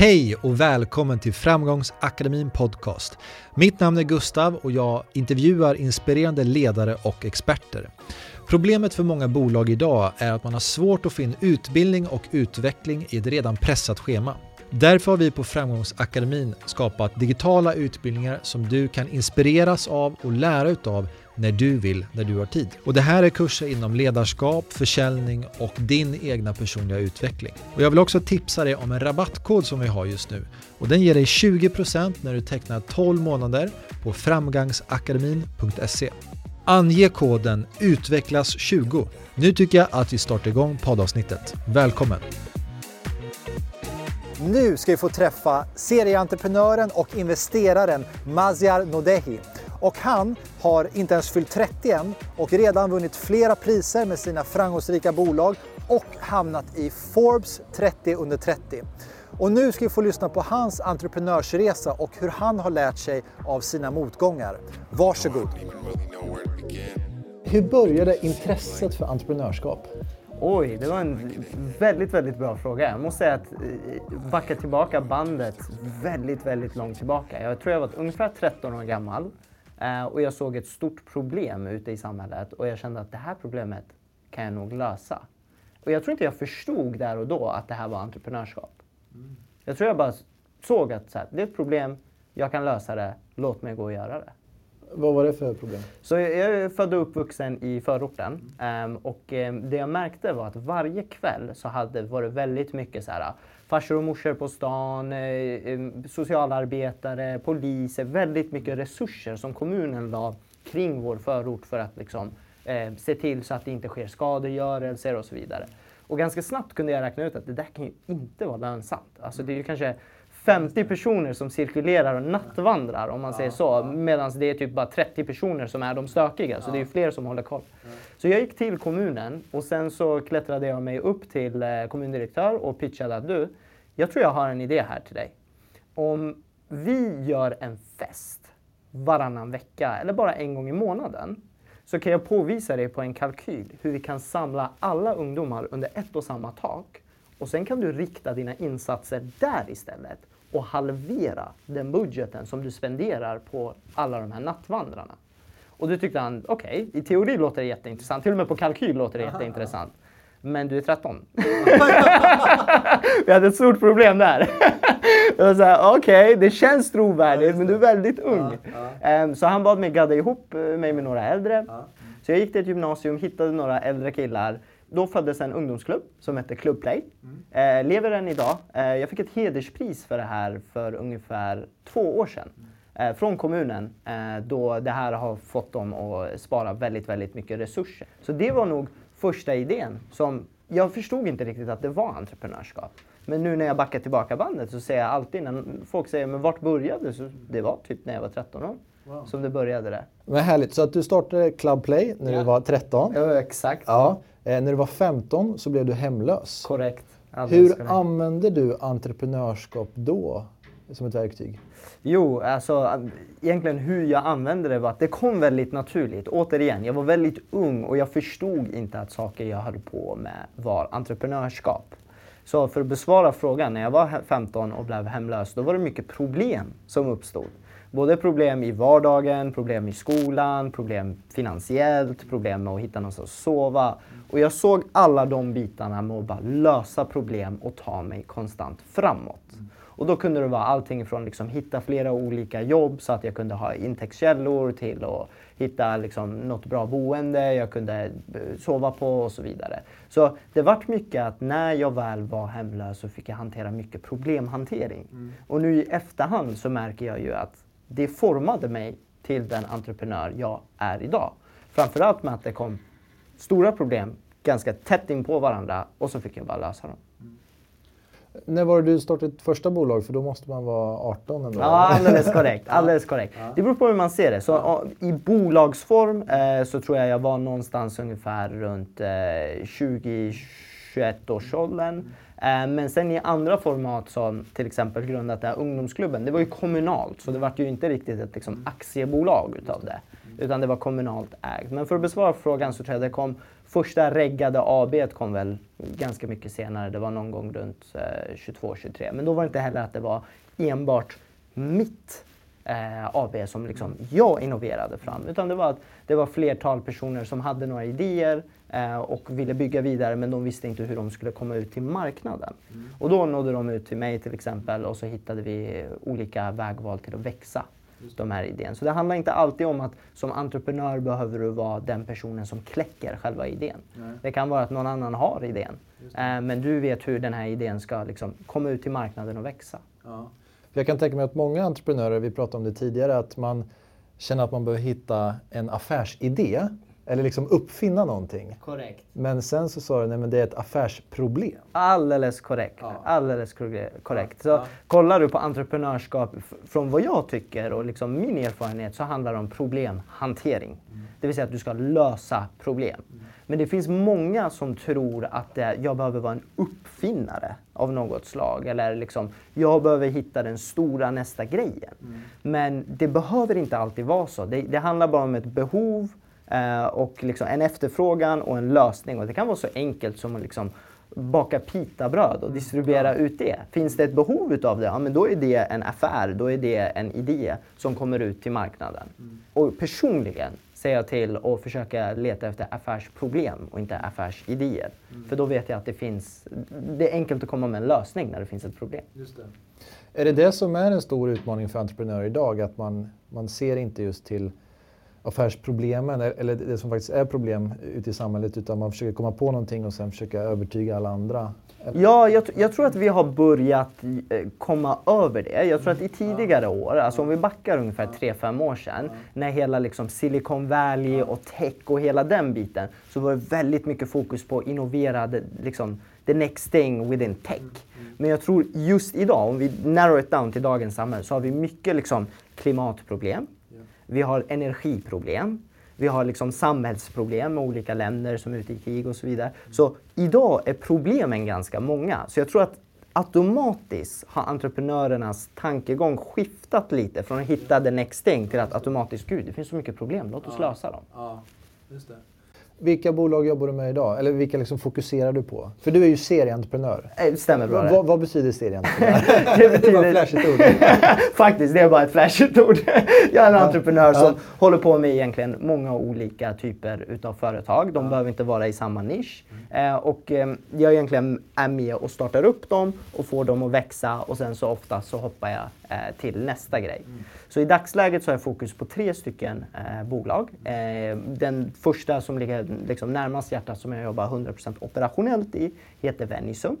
Hej och välkommen till Framgångsakademin Podcast. Mitt namn är Gustav och jag intervjuar inspirerande ledare och experter. Problemet för många bolag idag är att man har svårt att få in utbildning och utveckling i ett redan pressat schema. Därför har vi på Framgångsakademin skapat digitala utbildningar som du kan inspireras av och lära utav när du vill, när du har tid. Och det här är kurser inom ledarskap, försäljning och din egna personliga utveckling. Och jag vill också tipsa dig om en rabattkod som vi har just nu. Och den ger dig 20% när du tecknar 12 månader på framgangsakademin.se. Ange koden UTVECKLAS20. Nu tycker jag att vi startar igång poddavsnittet. Välkommen! Nu ska vi få träffa serieentreprenören och investeraren Maziar Nodehi. Och han har inte ens fyllt 30 än och redan vunnit flera priser med sina framgångsrika bolag och hamnat i Forbes 30 under 30. Och nu ska vi få lyssna på hans entreprenörsresa och hur han har lärt sig av sina motgångar. Varsågod! Hur började intresset för entreprenörskap? Oj, det var en väldigt, väldigt bra fråga. Jag måste säga att eh, backa tillbaka bandet väldigt, väldigt långt tillbaka. Jag tror jag var ungefär 13 år gammal eh, och jag såg ett stort problem ute i samhället och jag kände att det här problemet kan jag nog lösa. Och jag tror inte jag förstod där och då att det här var entreprenörskap. Jag tror jag bara såg att så här, det är ett problem, jag kan lösa det, låt mig gå och göra det. Vad var det för problem? Så jag är född och uppvuxen i förorten um, och um, det jag märkte var att varje kväll så hade var det väldigt mycket så här ah, farsor och morsor på stan, eh, ehm, socialarbetare, poliser, väldigt mycket resurser som kommunen la kring vår förort för att liksom, eh, se till så att det inte sker skadegörelser och så vidare. Och ganska snabbt kunde jag räkna ut att det där kan ju inte vara lönsamt. Alltså det är ju kanske 50 personer som cirkulerar och nattvandrar om man säger så. Medan det är typ bara 30 personer som är de stökiga. Så det är fler som håller koll. Så jag gick till kommunen och sen så klättrade jag mig upp till eh, kommundirektör och pitchade att du, jag tror jag har en idé här till dig. Om vi gör en fest varannan vecka eller bara en gång i månaden så kan jag påvisa dig på en kalkyl hur vi kan samla alla ungdomar under ett och samma tak och sen kan du rikta dina insatser där istället och halvera den budgeten som du spenderar på alla de här nattvandrarna. Och då tyckte han, okej, okay, i teori låter det jätteintressant. Till och med på kalkyl låter det jätteintressant. Men du är 13. Vi hade ett stort problem där. Okej, okay, det känns trovärdigt men du är väldigt ung. Um, så han bad mig gadda ihop eh, mig med några äldre. Så jag gick till ett gymnasium, hittade några äldre killar då föddes en ungdomsklubb som hette Clubplay. Mm. Eh, lever än idag. Eh, jag fick ett hederspris för det här för ungefär två år sedan. Eh, från kommunen eh, då det här har fått dem att spara väldigt, väldigt mycket resurser. Så det var nog första idén som jag förstod inte riktigt att det var entreprenörskap. Men nu när jag backar tillbaka bandet så säger jag alltid när folk säger men vart började så det var typ när jag var 13 år. Wow. Som det började det. Men härligt, så att du startade Club Play när ja. du var 13? Ja, exakt. Ja. Eh, när du var 15 så blev du hemlös. Korrekt. Alldeles Hur korrekt. använde du entreprenörskap då som ett verktyg? Jo, alltså egentligen hur jag använde det var att det kom väldigt naturligt. Återigen, jag var väldigt ung och jag förstod inte att saker jag höll på med var entreprenörskap. Så för att besvara frågan, när jag var 15 och blev hemlös, då var det mycket problem som uppstod. Både problem i vardagen, problem i skolan, problem finansiellt, problem med att hitta någonstans att sova. Och jag såg alla de bitarna med att bara lösa problem och ta mig konstant framåt. Och då kunde det vara allting från liksom hitta flera olika jobb så att jag kunde ha intäktskällor till att hitta liksom något bra boende jag kunde eh, sova på och så vidare. Så det vart mycket att när jag väl var hemlös så fick jag hantera mycket problemhantering. Mm. Och nu i efterhand så märker jag ju att det formade mig till den entreprenör jag är idag. Framförallt med att det kom stora problem ganska tätt in på varandra och så fick jag bara lösa dem. Mm. När var det du startade ditt första bolag? För då måste man vara 18 ändå. Ja, alldeles korrekt. Alldeles korrekt. Det beror på hur man ser det. Så, I bolagsform eh, så tror jag jag var någonstans ungefär runt eh, 20-21 årsåldern. Eh, men sen i andra format som till exempel grundat det här ungdomsklubben, det var ju kommunalt så det var ju inte riktigt ett liksom, aktiebolag utav det. Utan det var kommunalt ägt. Men för att besvara frågan så tror jag det kom första reggade AB kom väl ganska mycket senare. Det var någon gång runt eh, 22-23. Men då var det inte heller att det var enbart mitt eh, AB som liksom jag innoverade fram. Utan det var att det var flertal personer som hade några idéer eh, och ville bygga vidare men de visste inte hur de skulle komma ut till marknaden. Mm. Och då nådde de ut till mig till exempel och så hittade vi olika vägval till att växa de här idéerna. Så det handlar inte alltid om att som entreprenör behöver du vara den personen som kläcker själva idén. Nej. Det kan vara att någon annan har idén. Eh, men du vet hur den här idén ska liksom komma ut till marknaden och växa. Ja. Jag kan tänka mig att många entreprenörer, vi pratade om det tidigare, att man känner att man behöver hitta en affärsidé eller liksom uppfinna någonting. Korrekt. Men sen så sa du att det är ett affärsproblem. Alldeles korrekt. Ja. Alldeles korrekt. Så ja. kollar du på entreprenörskap från vad jag tycker och liksom min erfarenhet så handlar det om problemhantering. Mm. Det vill säga att du ska lösa problem. Mm. Men det finns många som tror att det, jag behöver vara en uppfinnare av något slag. Eller liksom, jag behöver hitta den stora nästa grejen. Mm. Men det behöver inte alltid vara så. Det, det handlar bara om ett behov eh, och liksom en efterfrågan och en lösning. Och det kan vara så enkelt som att liksom baka pitabröd och mm. distribuera ut det. Finns det ett behov utav det, ja, men då är det en affär, då är det en idé som kommer ut till marknaden. Mm. Och personligen säga till och försöka leta efter affärsproblem och inte affärsidéer. Mm. För då vet jag att det finns, det är enkelt att komma med en lösning när det finns ett problem. Just det. Är det det som är en stor utmaning för entreprenörer idag? Att man, man ser inte just till affärsproblemen, eller det som faktiskt är problem ute i samhället, utan man försöker komma på någonting och sen försöka övertyga alla andra? Ja, jag, jag, tror att vi har börjat eh, komma över det. Jag tror att i tidigare år, alltså om vi backar ungefär 3-5 år sedan, när hela liksom Silicon Valley och tech och hela den biten, så var det väldigt mycket fokus på innovera liksom, the next thing within tech. Men jag tror just idag, om vi narrow it down till dagens samhälle, så har vi mycket liksom, klimatproblem. Vi har energiproblem. Vi har liksom samhällsproblem med olika länder som är ute i krig och så vidare. Så idag är problemen ganska många. Så jag tror att automatiskt har entreprenörernas tankegång skiftat lite från att hitta the next thing till att automatiskt, gud det finns så mycket problem, låt oss ja, lösa dem. Ja, just det. Vilka bolag jobbar du med idag? Eller vilka liksom fokuserar du på? För du är ju serieentreprenör. Det eh, stämmer bra det. Vad, vad betyder serieentreprenör? det, betyder... det var ett flashigt ord. Faktiskt, det är bara ett flashigt ord. jag är en ja. entreprenör som håller på med egentligen många olika typer utav företag. De ja. behöver inte vara i samma nisch. Mm. Eh, och eh, jag egentligen är med och startar upp dem och får dem att växa och sen så ofta så hoppar jag eh, till nästa grej. Mm. Så i dagsläget så har jag fokus på tre stycken eh, bolag. Eh, den första som ligger liksom närmast hjärtat som jag jobbar 100% operationellt i heter Venisum.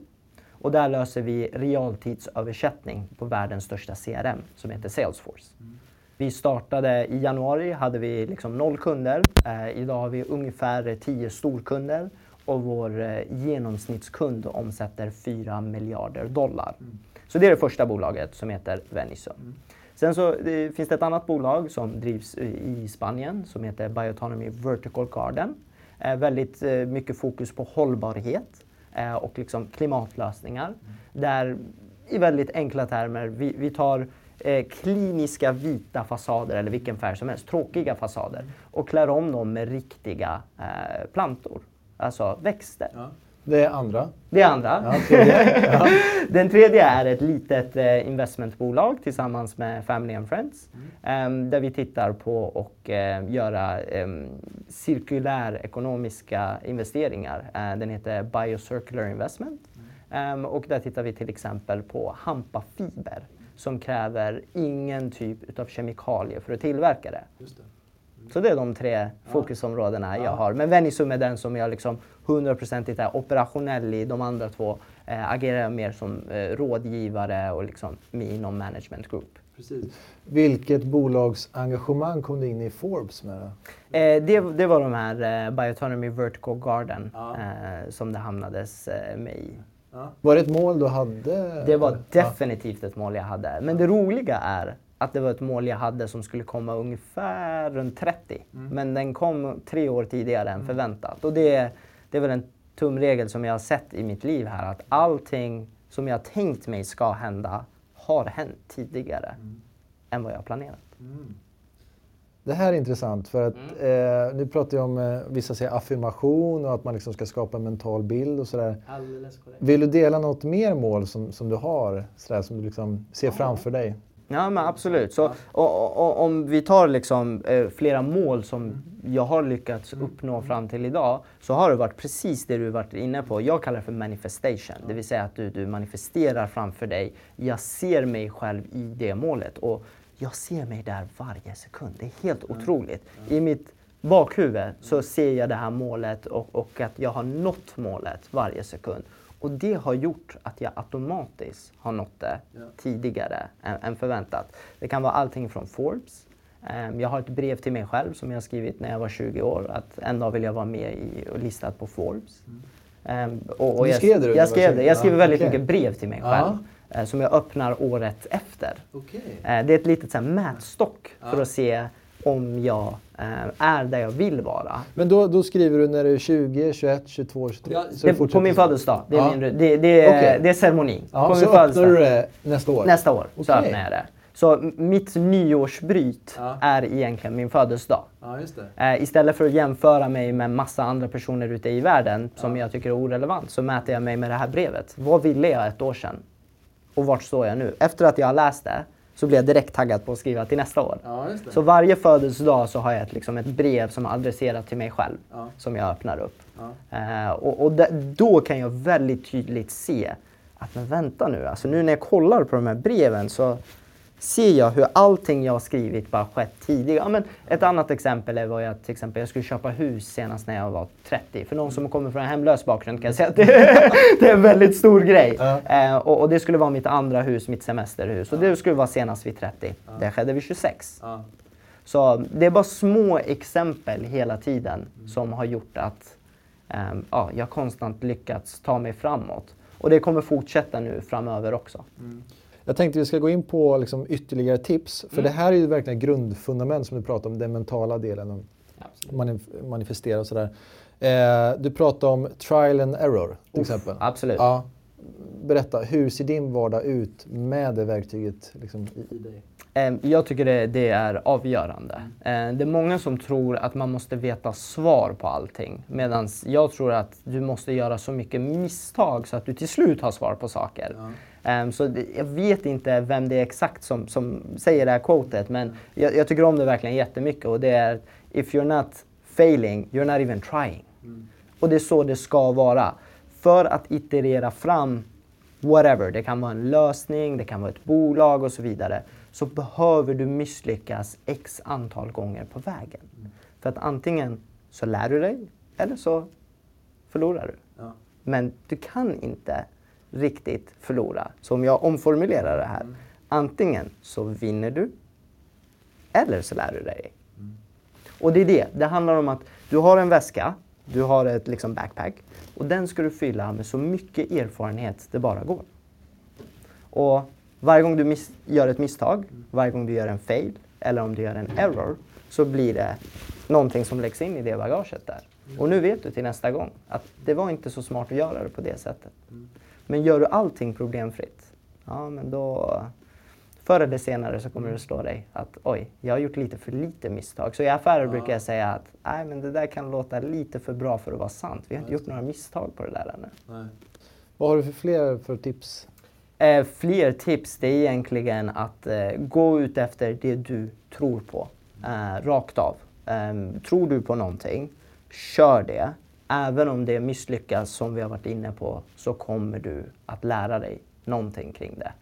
Och där löser vi realtidsöversättning på världens största CRM som heter Salesforce. Vi startade i januari, hade vi liksom noll kunder. Eh, idag har vi ungefär 10 storkunder och vår eh, genomsnittskund omsätter 4 miljarder dollar. Mm. Så det är det första bolaget som heter Venisum. Mm. Sen så det finns det ett annat bolag som drivs i Spanien som heter Bioautonomy Vertical Garden. Eh, väldigt eh, mycket fokus på hållbarhet eh, och liksom klimatlösningar. Mm. Där i väldigt enkla termer, vi, vi tar eh, kliniska vita fasader eller vilken färg som helst, tråkiga fasader och klär om dem med riktiga eh, plantor, alltså växter. Ja. Det är andra. Det är andra. Ja, tredje. Ja. Den tredje är ett litet eh, investmentbolag tillsammans med Family and Friends. Mm. Eh, där vi tittar på och eh, göra ehm, cirkulär ekonomiska investeringar. Eh, den heter Biocircular Investment. Mm. Ehm, och där tittar vi till exempel på hampafiber som kräver ingen typ av kemikalier för att tillverka det. Så det är de tre fokusområdena jag har. Men Venisum är den som jag liksom hundraprocentigt är operationell i. De andra två eh, agerar jag mer som eh, rådgivare och liksom inom management group. Precis. Vilket bolagsengagemang kom du in i Forbes med? Eh, det, det, var de här eh, Bioautonomy Vertical Garden ja. eh, som det hamnades eh, med i. Ja. Var det ett mål du hade? Det var definitivt ett mål jag hade. Men det roliga är att det var ett mål jag hade som skulle komma ungefär runt 30. Mm. Men den kom tre år tidigare än mm. förväntat. Och det, det är väl en tumregel som jag har sett i mitt liv här. Att allting som jag tänkt mig ska hända har hänt tidigare mm. än vad jag har planerat. Mm. Det här är intressant för att Mm. eh, nu pratar jag om, eh, vissa säger affirmation och att man liksom ska skapa en mental bild och sådär. Vill du dela något mer mål som, som du har, sådär, som du liksom ser framför dig? Ja men absolut. Så, och, och, om vi tar liksom, eh, flera mål som jag har lyckats uppnå fram till idag så har det varit precis det du varit inne på. Jag kallar det för manifestation. Det vill säga att du, du manifesterar framför dig. Jag ser mig själv i det målet och jag ser mig där varje sekund. Det är helt otroligt. I mitt bakhuvud så ser jag det här målet och, och att jag har nått målet varje sekund. Och det har gjort att jag automatiskt har nått det tidigare än, än förväntat. Det kan vara allting från Forbes. Ehm, jag har ett brev till mig själv som jag skrivit när jag var 20 år att en dag vill jag vara med i och listad på Forbes. Ehm, och, och Du jag, skrev det jag skrev det. 20? Jag skriver väldigt okej. mycket brev till mig själv eh, som jag öppnar året efter. Okej. Eh, Det är ett litet så här, mätstock för att se om jag är där jag vill vara. Men då, då skriver du när du är 20, 21, 22, 23? så Det, på min så? födelsedag. Det är, Ja. min, det, det, Okej. det är ceremoni. Ja, på så min öppnar födelsedag. du det nästa år? Nästa år så Okej. öppnar jag det. Så mitt nyårsbryt Ja. är egentligen min födelsedag. Ja, just det. Eh, istället för att jämföra mig med massa andra personer ute i världen som jag tycker är orelevant så mäter jag mig med det här brevet. Vad ville jag ett år sedan? Och vart står jag nu? Efter att jag har läst det så blir jag direkt taggad på att skriva till nästa år. Ja. Så varje födelsedag så har jag ett, liksom ett brev som är adresserat till mig själv Ja. som jag öppnar upp. Ja. Eh, och och då kan jag väldigt tydligt se att men vänta nu, alltså nu när jag kollar på de här breven så ser jag hur allting jag har skrivit bara skett tidigare. Ja, men ett annat exempel är vad jag till exempel jag skulle köpa hus senast när jag var 30. För någon som kommer från en hemlös bakgrund kan jag säga att det, det är en väldigt stor grej. Ja. Eh, och, och det skulle vara mitt andra hus, mitt semesterhus. Och det skulle vara senast vid 30. Det skedde vid 26. Ja. Så det är bara små exempel hela tiden som har gjort att ehm, ja, jag konstant lyckats ta mig framåt. Och det kommer fortsätta nu framöver också. Jag tänkte vi ska gå in på liksom ytterligare tips. För Mm. det här är ju verkligen ett grundfundament som du pratar om, den mentala delen. Manif- manifestera och sådär. Eh, du pratar om trial and error till exempel. Absolut. Ja. Berätta, hur ser din vardag ut med det verktyget liksom, i, i dig? Ehm, Jag tycker det, det är avgörande. Eh, Det är många som tror att man måste veta svar på allting. Medan jag tror att du måste göra så mycket misstag så att du till slut har svar på saker. Ehm, Så jag vet inte vem det är exakt som, som säger det här quotet men jag, jag tycker om det verkligen jättemycket och det är If you're not failing, you're not even trying. Och det är så det ska vara. För att iterera fram whatever, det kan vara en lösning, det kan vara ett bolag och så vidare, så behöver du misslyckas x antal gånger på vägen. För att antingen så lär du dig eller så förlorar du. Ja. Men du kan inte riktigt förlora. Så om jag omformulerar det här. Antingen så vinner du eller så lär du dig. Och det är det. Det handlar om att du har en väska, du har ett liksom backpack och den ska du fylla med så mycket erfarenhet det bara går. Och varje gång du gör ett misstag, varje gång du gör en fail eller om du gör en error så blir det någonting som läggs in i det bagaget där. Och nu vet du till nästa gång att det var inte så smart att göra det på det sättet. Men gör du allting problemfritt, ja men då förr eller senare så kommer det slå dig att oj, jag har gjort lite för lite misstag. Så i affärer brukar jag säga att nej men det där kan låta lite för bra för att vara sant. Vi har inte gjort några misstag på det där ännu. Vad har du för fler för tips? Eh, fler tips, det är egentligen att eh, gå ut efter det du tror på. Eh, rakt av. Ehm, tror du på någonting, kör det. Även om det misslyckas, som vi har varit inne på, så kommer du att lära dig någonting kring det.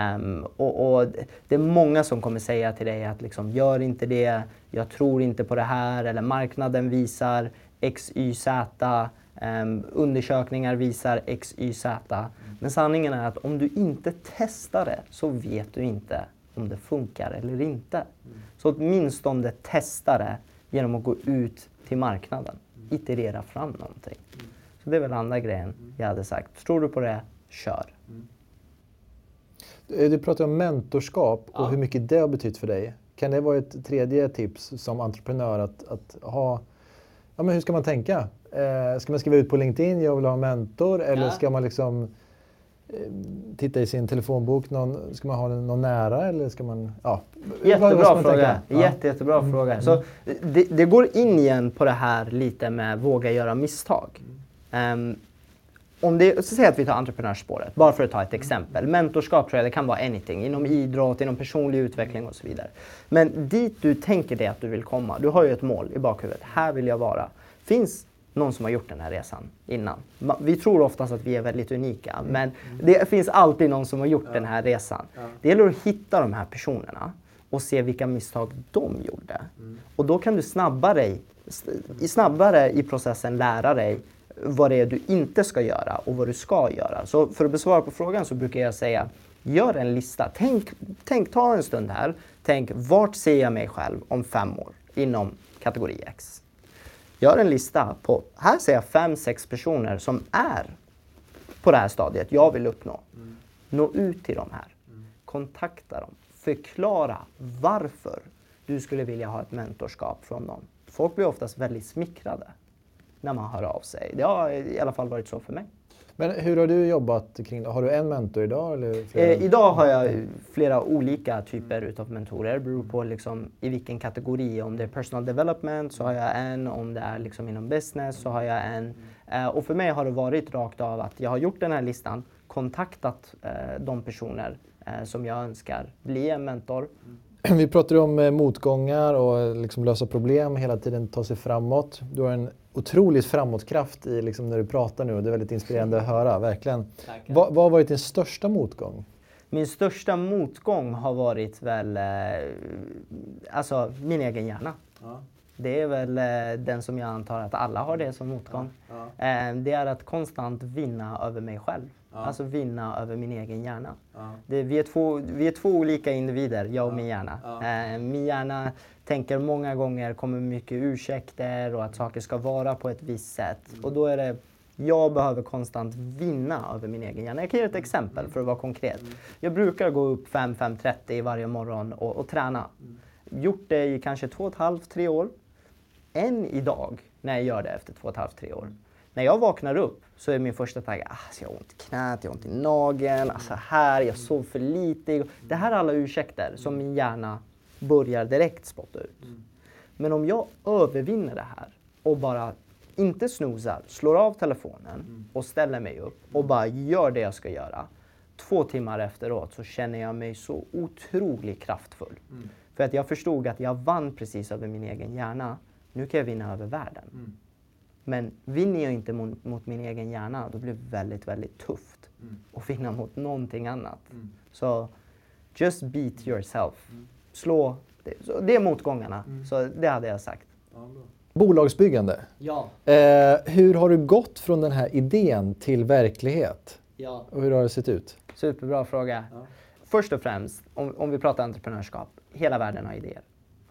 Um, och, och det är många som kommer säga till dig att liksom, gör inte det, jag tror inte på det här, eller marknaden visar X, Y, Z. Um, undersökningar visar X, Y, Z. Men sanningen är att om du inte testar det så vet du inte om det funkar eller inte. Så åtminstone testa det genom att gå ut till marknaden. Iterera fram någonting. Så det är väl andra grejen jag hade sagt. Tror du på det, kör. Eh, Du pratar om mentorskap och Ja. hur mycket det har betytt för dig. Kan det vara ett tredje tips som entreprenör att, att ha? Ja, men hur ska man tänka? Eh, ska man skriva ut på LinkedIn, jag vill ha en mentor? Eller Ja. ska man liksom titta i sin telefonbok? Någon, ska man ha någon nära eller ska man... Ja. Jättebra fråga. Ja. Jätte, jättebra mm. fråga. Så det, det, går in igen på det här lite med våga göra misstag. Um, om det, så säg att vi tar entreprenörsspåret, bara för att ta ett exempel. Mentorskap tror jag det kan vara anything, inom idrott, inom personlig utveckling och så vidare. Men dit du tänker dig att du vill komma, du har ju ett mål i bakhuvudet. Här vill jag vara. Finns någon som har gjort den här resan innan. Vi tror oftast att vi är väldigt unika, men det finns alltid någon som har gjort ja. den här resan. Ja. Det gäller att hitta de här personerna och se vilka misstag de gjorde. Mm. Och då kan du snabbare, snabbare i processen lära dig vad det är du inte ska göra och vad du ska göra. Så för att besvara på frågan så brukar jag säga, gör en lista. Tänk, tänk ta en stund här. Tänk, vart ser jag mig själv om fem år inom kategori X? Gör en lista på, här ser jag fem, sex personer som är på det här stadiet jag vill uppnå. Mm. Nå ut till de här. Mm. Kontakta dem. Förklara varför du skulle vilja ha ett mentorskap från dem. Folk blir oftast väldigt smickrade när man hör av sig. Det har i alla fall varit så för mig. Men hur har du jobbat kring det? Har du en mentor idag? Eller eh, idag har jag flera olika typer utav mentorer. Det beror på liksom i vilken kategori. Om det är personal development så har jag en. Om det är liksom inom business så har jag en. Eh, och för mig har det varit rakt av att jag har gjort den här listan, kontaktat eh, de personer eh, som jag önskar bli en mentor. Vi pratar om eh, motgångar och liksom lösa problem, hela tiden ta sig framåt. Du har en otrolig framåtkraft i liksom när du pratar nu och det är väldigt inspirerande att höra, verkligen. Vad, vad har varit din största motgång? Min största motgång har varit väl eh, alltså min egen hjärna. Ja. Det är väl eh, den som jag antar att alla har det som motgång. Ja. Ja. Eh, det är att konstant vinna över mig själv. Alltså vinna över min egen hjärna. Det, vi, är två, vi är två olika individer, jag och min hjärna. Eh, min hjärna tänker många gånger, kommer mycket ursäkter och att saker ska vara på ett visst sätt. Mm. Och då är det jag behöver konstant vinna över min egen hjärna. Jag kan ge ett mm. exempel för att vara konkret. Mm. Jag brukar gå upp 5-5.30 varje morgon och, och träna. Gjort det i kanske två och ett halvt, tre år. Än idag, när jag gör det efter två och ett halvt, tre år. När jag vaknar upp så är min första tanke, ah, jag har ont i knät, jag har ont i nageln, alltså här, jag sov för lite. Det här är alla ursäkter som min hjärna börjar direkt spotta ut. Men om jag övervinner det här och bara inte snoozar, slår av telefonen och ställer mig upp och bara gör det jag ska göra. Två timmar efteråt så känner jag mig så otroligt kraftfull. Mm. För att jag förstod att jag vann precis över min egen hjärna. Nu kan jag vinna över världen. Mm. Men vinner jag inte mot, mot, min egen hjärna, då blir det väldigt, väldigt tufft mm. att vinna mot någonting annat. Mm. Så just beat yourself. Mm slå. Det, det är motgångarna. Mm. Så det hade jag sagt. Ja, Bolagsbyggande. Ja. Eh, hur har du gått från den här idén till verklighet? Ja. Och hur har det sett ut? Superbra fråga. Ja. Först och främst, om, om, vi pratar entreprenörskap. Hela världen har idéer.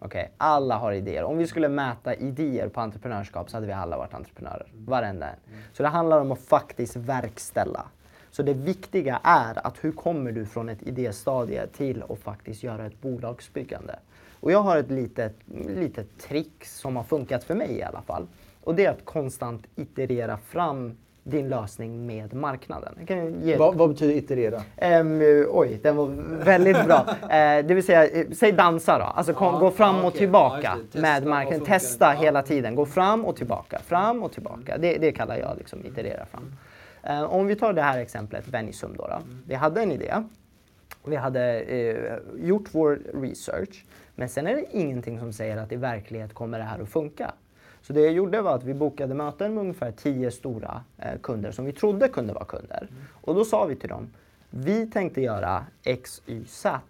Okay? Alla har idéer. Om vi skulle mäta idéer på entreprenörskap så hade vi alla varit entreprenörer. Varenda en. Mm. Så det handlar om att faktiskt verkställa. Så det viktiga är att hur kommer du från ett idéstadie till att faktiskt göra ett bolagsbyggande? Och jag har ett litet, litet trick som har funkat för mig i alla fall. Och det är att konstant iterera fram din lösning med marknaden. Ge... Vad, vad, betyder iterera? Um, oj, den var väldigt bra. uh, det vill säga, uh, säg dansa då. Alltså kom, ja, gå fram och okay. tillbaka ja, med marknaden. Testa hela tiden. Gå fram och tillbaka, fram och tillbaka. Det, det kallar jag liksom iterera fram. Eh, om vi tar det här exemplet, Venisum då. då. Mm. Vi hade en idé. Vi hade eh, gjort vår research. Men sen är det ingenting som säger att i verklighet kommer det här att funka. Så det jag gjorde var att vi bokade möten med ungefär tio stora eh, kunder som vi trodde kunde vara kunder. Mm. Och då sa vi till dem, vi tänkte göra X, Y, Z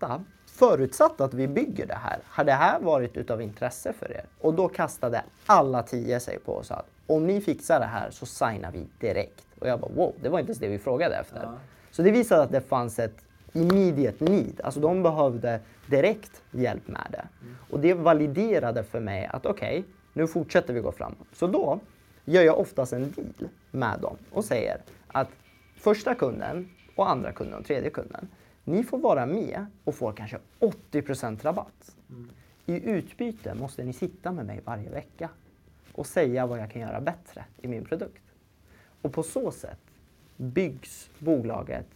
förutsatt att vi bygger det här. Har det här varit utav intresse för er? Och då kastade alla tio sig på oss att om ni fixar det här så signar vi direkt. Och jag bara wow, det var inte ens det vi frågade efter. Ja. Så det visade att det fanns ett immediate need. Alltså de behövde direkt hjälp med det. Mm. Och det validerade för mig att okej, okay, nu fortsätter vi gå framåt. Så då gör jag oftast en deal med dem och säger att första kunden och andra kunden och tredje kunden, ni får vara med och får kanske 80% rabatt. Mm. I utbyte måste ni sitta med mig varje vecka och säga vad jag kan göra bättre i min produkt. Och på så sätt byggs bolaget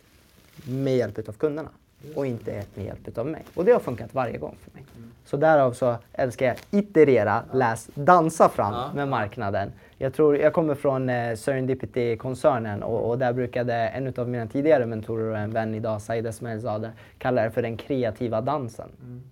med hjälp av kunderna och inte med hjälp av mig. Och det har funkat varje gång för mig. Så därav så älskar jag iterera, läs, dansa fram med marknaden. Jag, tror, jag kommer från eh, Serendipity-koncernen och, och, där brukade en av mina tidigare mentorer och en vän idag, Said Esmailzadeh, kalla det för den kreativa dansen. Mm.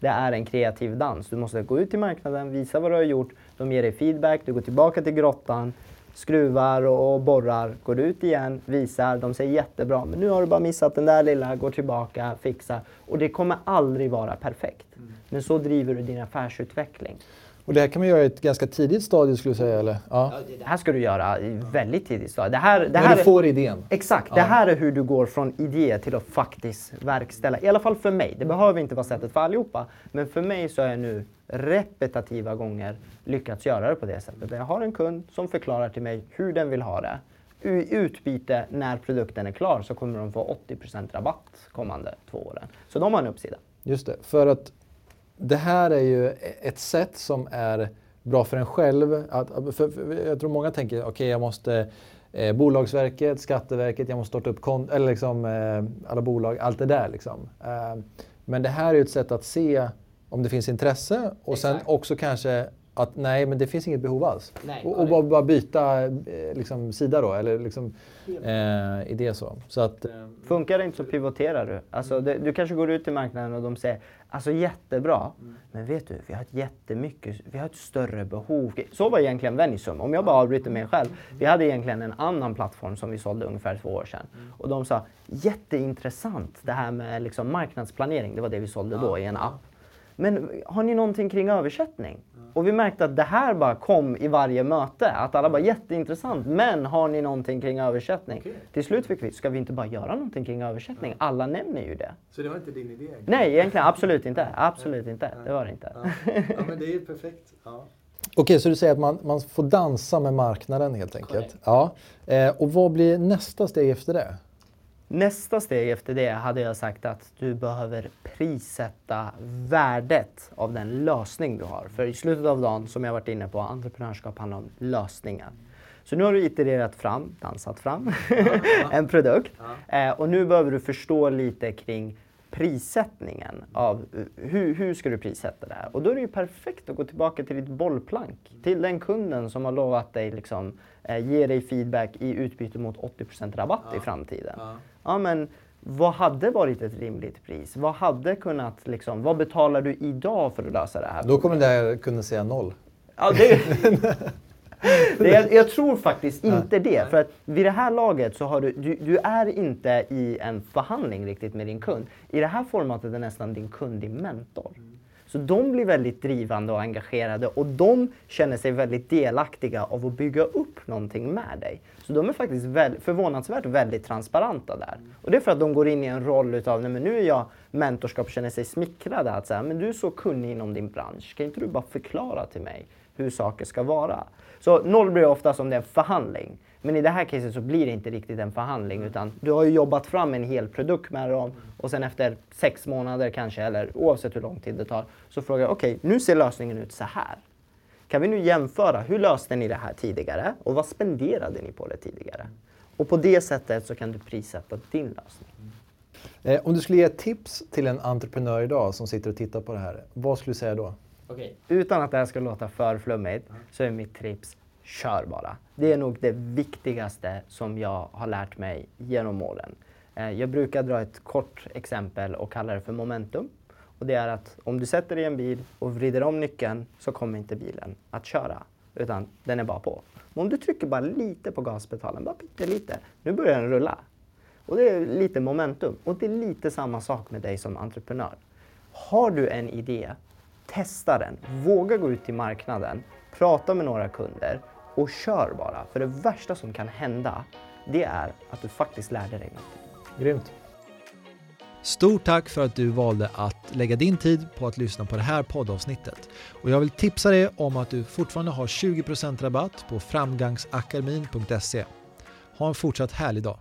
Det är en kreativ dans. Du måste gå ut till marknaden, visa vad du har gjort, de ger dig feedback, du går tillbaka till grottan, skruvar och borrar, går ut igen, visar, de säger jättebra, men nu har du bara missat den där lilla, går tillbaka, fixar. Och det kommer aldrig vara perfekt. Mm. Men så driver du din affärsutveckling. Och det här kan man göra i ett ganska tidigt stadie skulle du säga? Eller? Ja. det här ska du göra i väldigt tidigt stadie. Det här, det här När du får idén? Exakt. Ja. Det här är hur du går från idé till att faktiskt verkställa. I alla fall för mig. Det behöver inte vara sättet för allihopa. Men för mig så har jag nu repetitiva gånger lyckats göra det på det sättet. Jag har en kund som förklarar till mig hur den vill ha det. I utbyte när produkten är klar så kommer de få 80% rabatt kommande två åren. Så de har en uppsida. Just det. För att det här är ju ett sätt som är bra för en själv. Att, för, för jag tror många tänker, okej okay, jag måste eh, Bolagsverket, Skatteverket, jag måste starta upp kont eller liksom, eh, alla bolag, allt det där. Liksom. Eh, men det här är ett sätt att se om det finns intresse och Exakt. sen också kanske att nej, men det finns inget behov alls. Nej, och, och bara, bara, byta eh, liksom, sida då, eller liksom, eh, idé så. så att, eh, Funkar det inte så pivoterar du. Alltså, det, du kanske går ut i marknaden och de säger alltså jättebra, mm. men vet du, vi har ett jättemycket, vi har ett större behov. Så var egentligen Venisum, om jag bara avbryter mig själv. Vi hade egentligen en annan plattform som vi sålde ungefär två år sedan. Mm. Och de sa jätteintressant det här med liksom marknadsplanering, det var det vi sålde då i en app. Men har ni någonting kring översättning? Och vi märkte att det här bara kom i varje möte. Att alla bara jätteintressant, men har ni någonting kring översättning? Okay. Till slut fick vi, ska vi inte bara göra någonting kring översättning? Ja. Alla nämner ju det. Så det var inte din idé? Egentligen? Nej, egentligen absolut inte. Absolut inte. Det var det inte. Ja, ja men det är ju perfekt. Ja. Okej, så du säger att man, man får dansa med marknaden helt enkelt. Correct. Ja. Eh, och vad blir nästa steg efter det? Nästa steg efter det hade jag sagt att du behöver prissätta värdet av den lösning du har. För i slutet av dagen, som jag varit inne på, entreprenörskap handlar om lösningar. Så nu har du itererat fram, dansat fram, en produkt. Eh, och nu behöver du förstå lite kring prissättningen av hur, hur ska du prissätta det här? Och då är det ju perfekt att gå tillbaka till ditt bollplank, till den kunden som har lovat dig liksom, eh, ge dig feedback i utbyte mot 80 rabatt ja. i framtiden. Ja. ja. men vad hade varit ett rimligt pris? Vad hade kunnat, liksom, vad betalar du idag för att lösa det här? Då kommer den kunna säga noll. Ja, det, det, jag, jag, tror faktiskt inte det. För att vid det här laget så har du, du, du, är inte i en förhandling riktigt med din kund. I det här formatet är nästan din kund din mentor. Så de blir väldigt drivande och engagerade och de känner sig väldigt delaktiga av att bygga upp någonting med dig. Så de är faktiskt väl, förvånansvärt väldigt transparenta där. Och det är för att de går in i en roll utav, nej men nu är jag mentorskap känner sig smickrade. Att säga, men du är så kunnig inom din bransch, kan inte du bara förklara till mig hur saker ska vara? Så noll blir ofta som det är en förhandling. Men i det här caset så blir det inte riktigt en förhandling utan du har ju jobbat fram en hel produkt med dem och sen efter sex månader kanske, eller oavsett hur lång tid det tar, så frågar jag okej, okay, nu ser lösningen ut så här. Kan vi nu jämföra, hur löste ni det här tidigare och vad spenderade ni på det tidigare? Och på det sättet så kan du prissätta din lösning. Eh, om du skulle ge ett tips till en entreprenör idag som sitter och tittar på det här, vad skulle du säga då? Okay. Utan att det här ska låta för flummigt så är mitt tips, kör bara. Det är nog det viktigaste som jag har lärt mig genom åren. Eh, jag brukar dra ett kort exempel och kalla det för momentum. Och det är att om du sätter dig i en bil och vrider om nyckeln så kommer inte bilen att köra, utan den är bara på. Men om du trycker bara lite på gaspedalen, bara pyttelite, nu börjar den rulla. Och det är lite momentum. Och det är lite samma sak med dig som entreprenör. Har du en idé Testa den. Våga gå ut till marknaden, prata med några kunder och kör bara. För det värsta som kan hända, det är att du faktiskt lärde dig något. Grymt. Stort tack för att du valde att lägga din tid på att lyssna på det här poddavsnittet. Och jag vill tipsa dig om att du fortfarande har 20% rabatt på framgangsakademin.se. Ha en fortsatt härlig dag.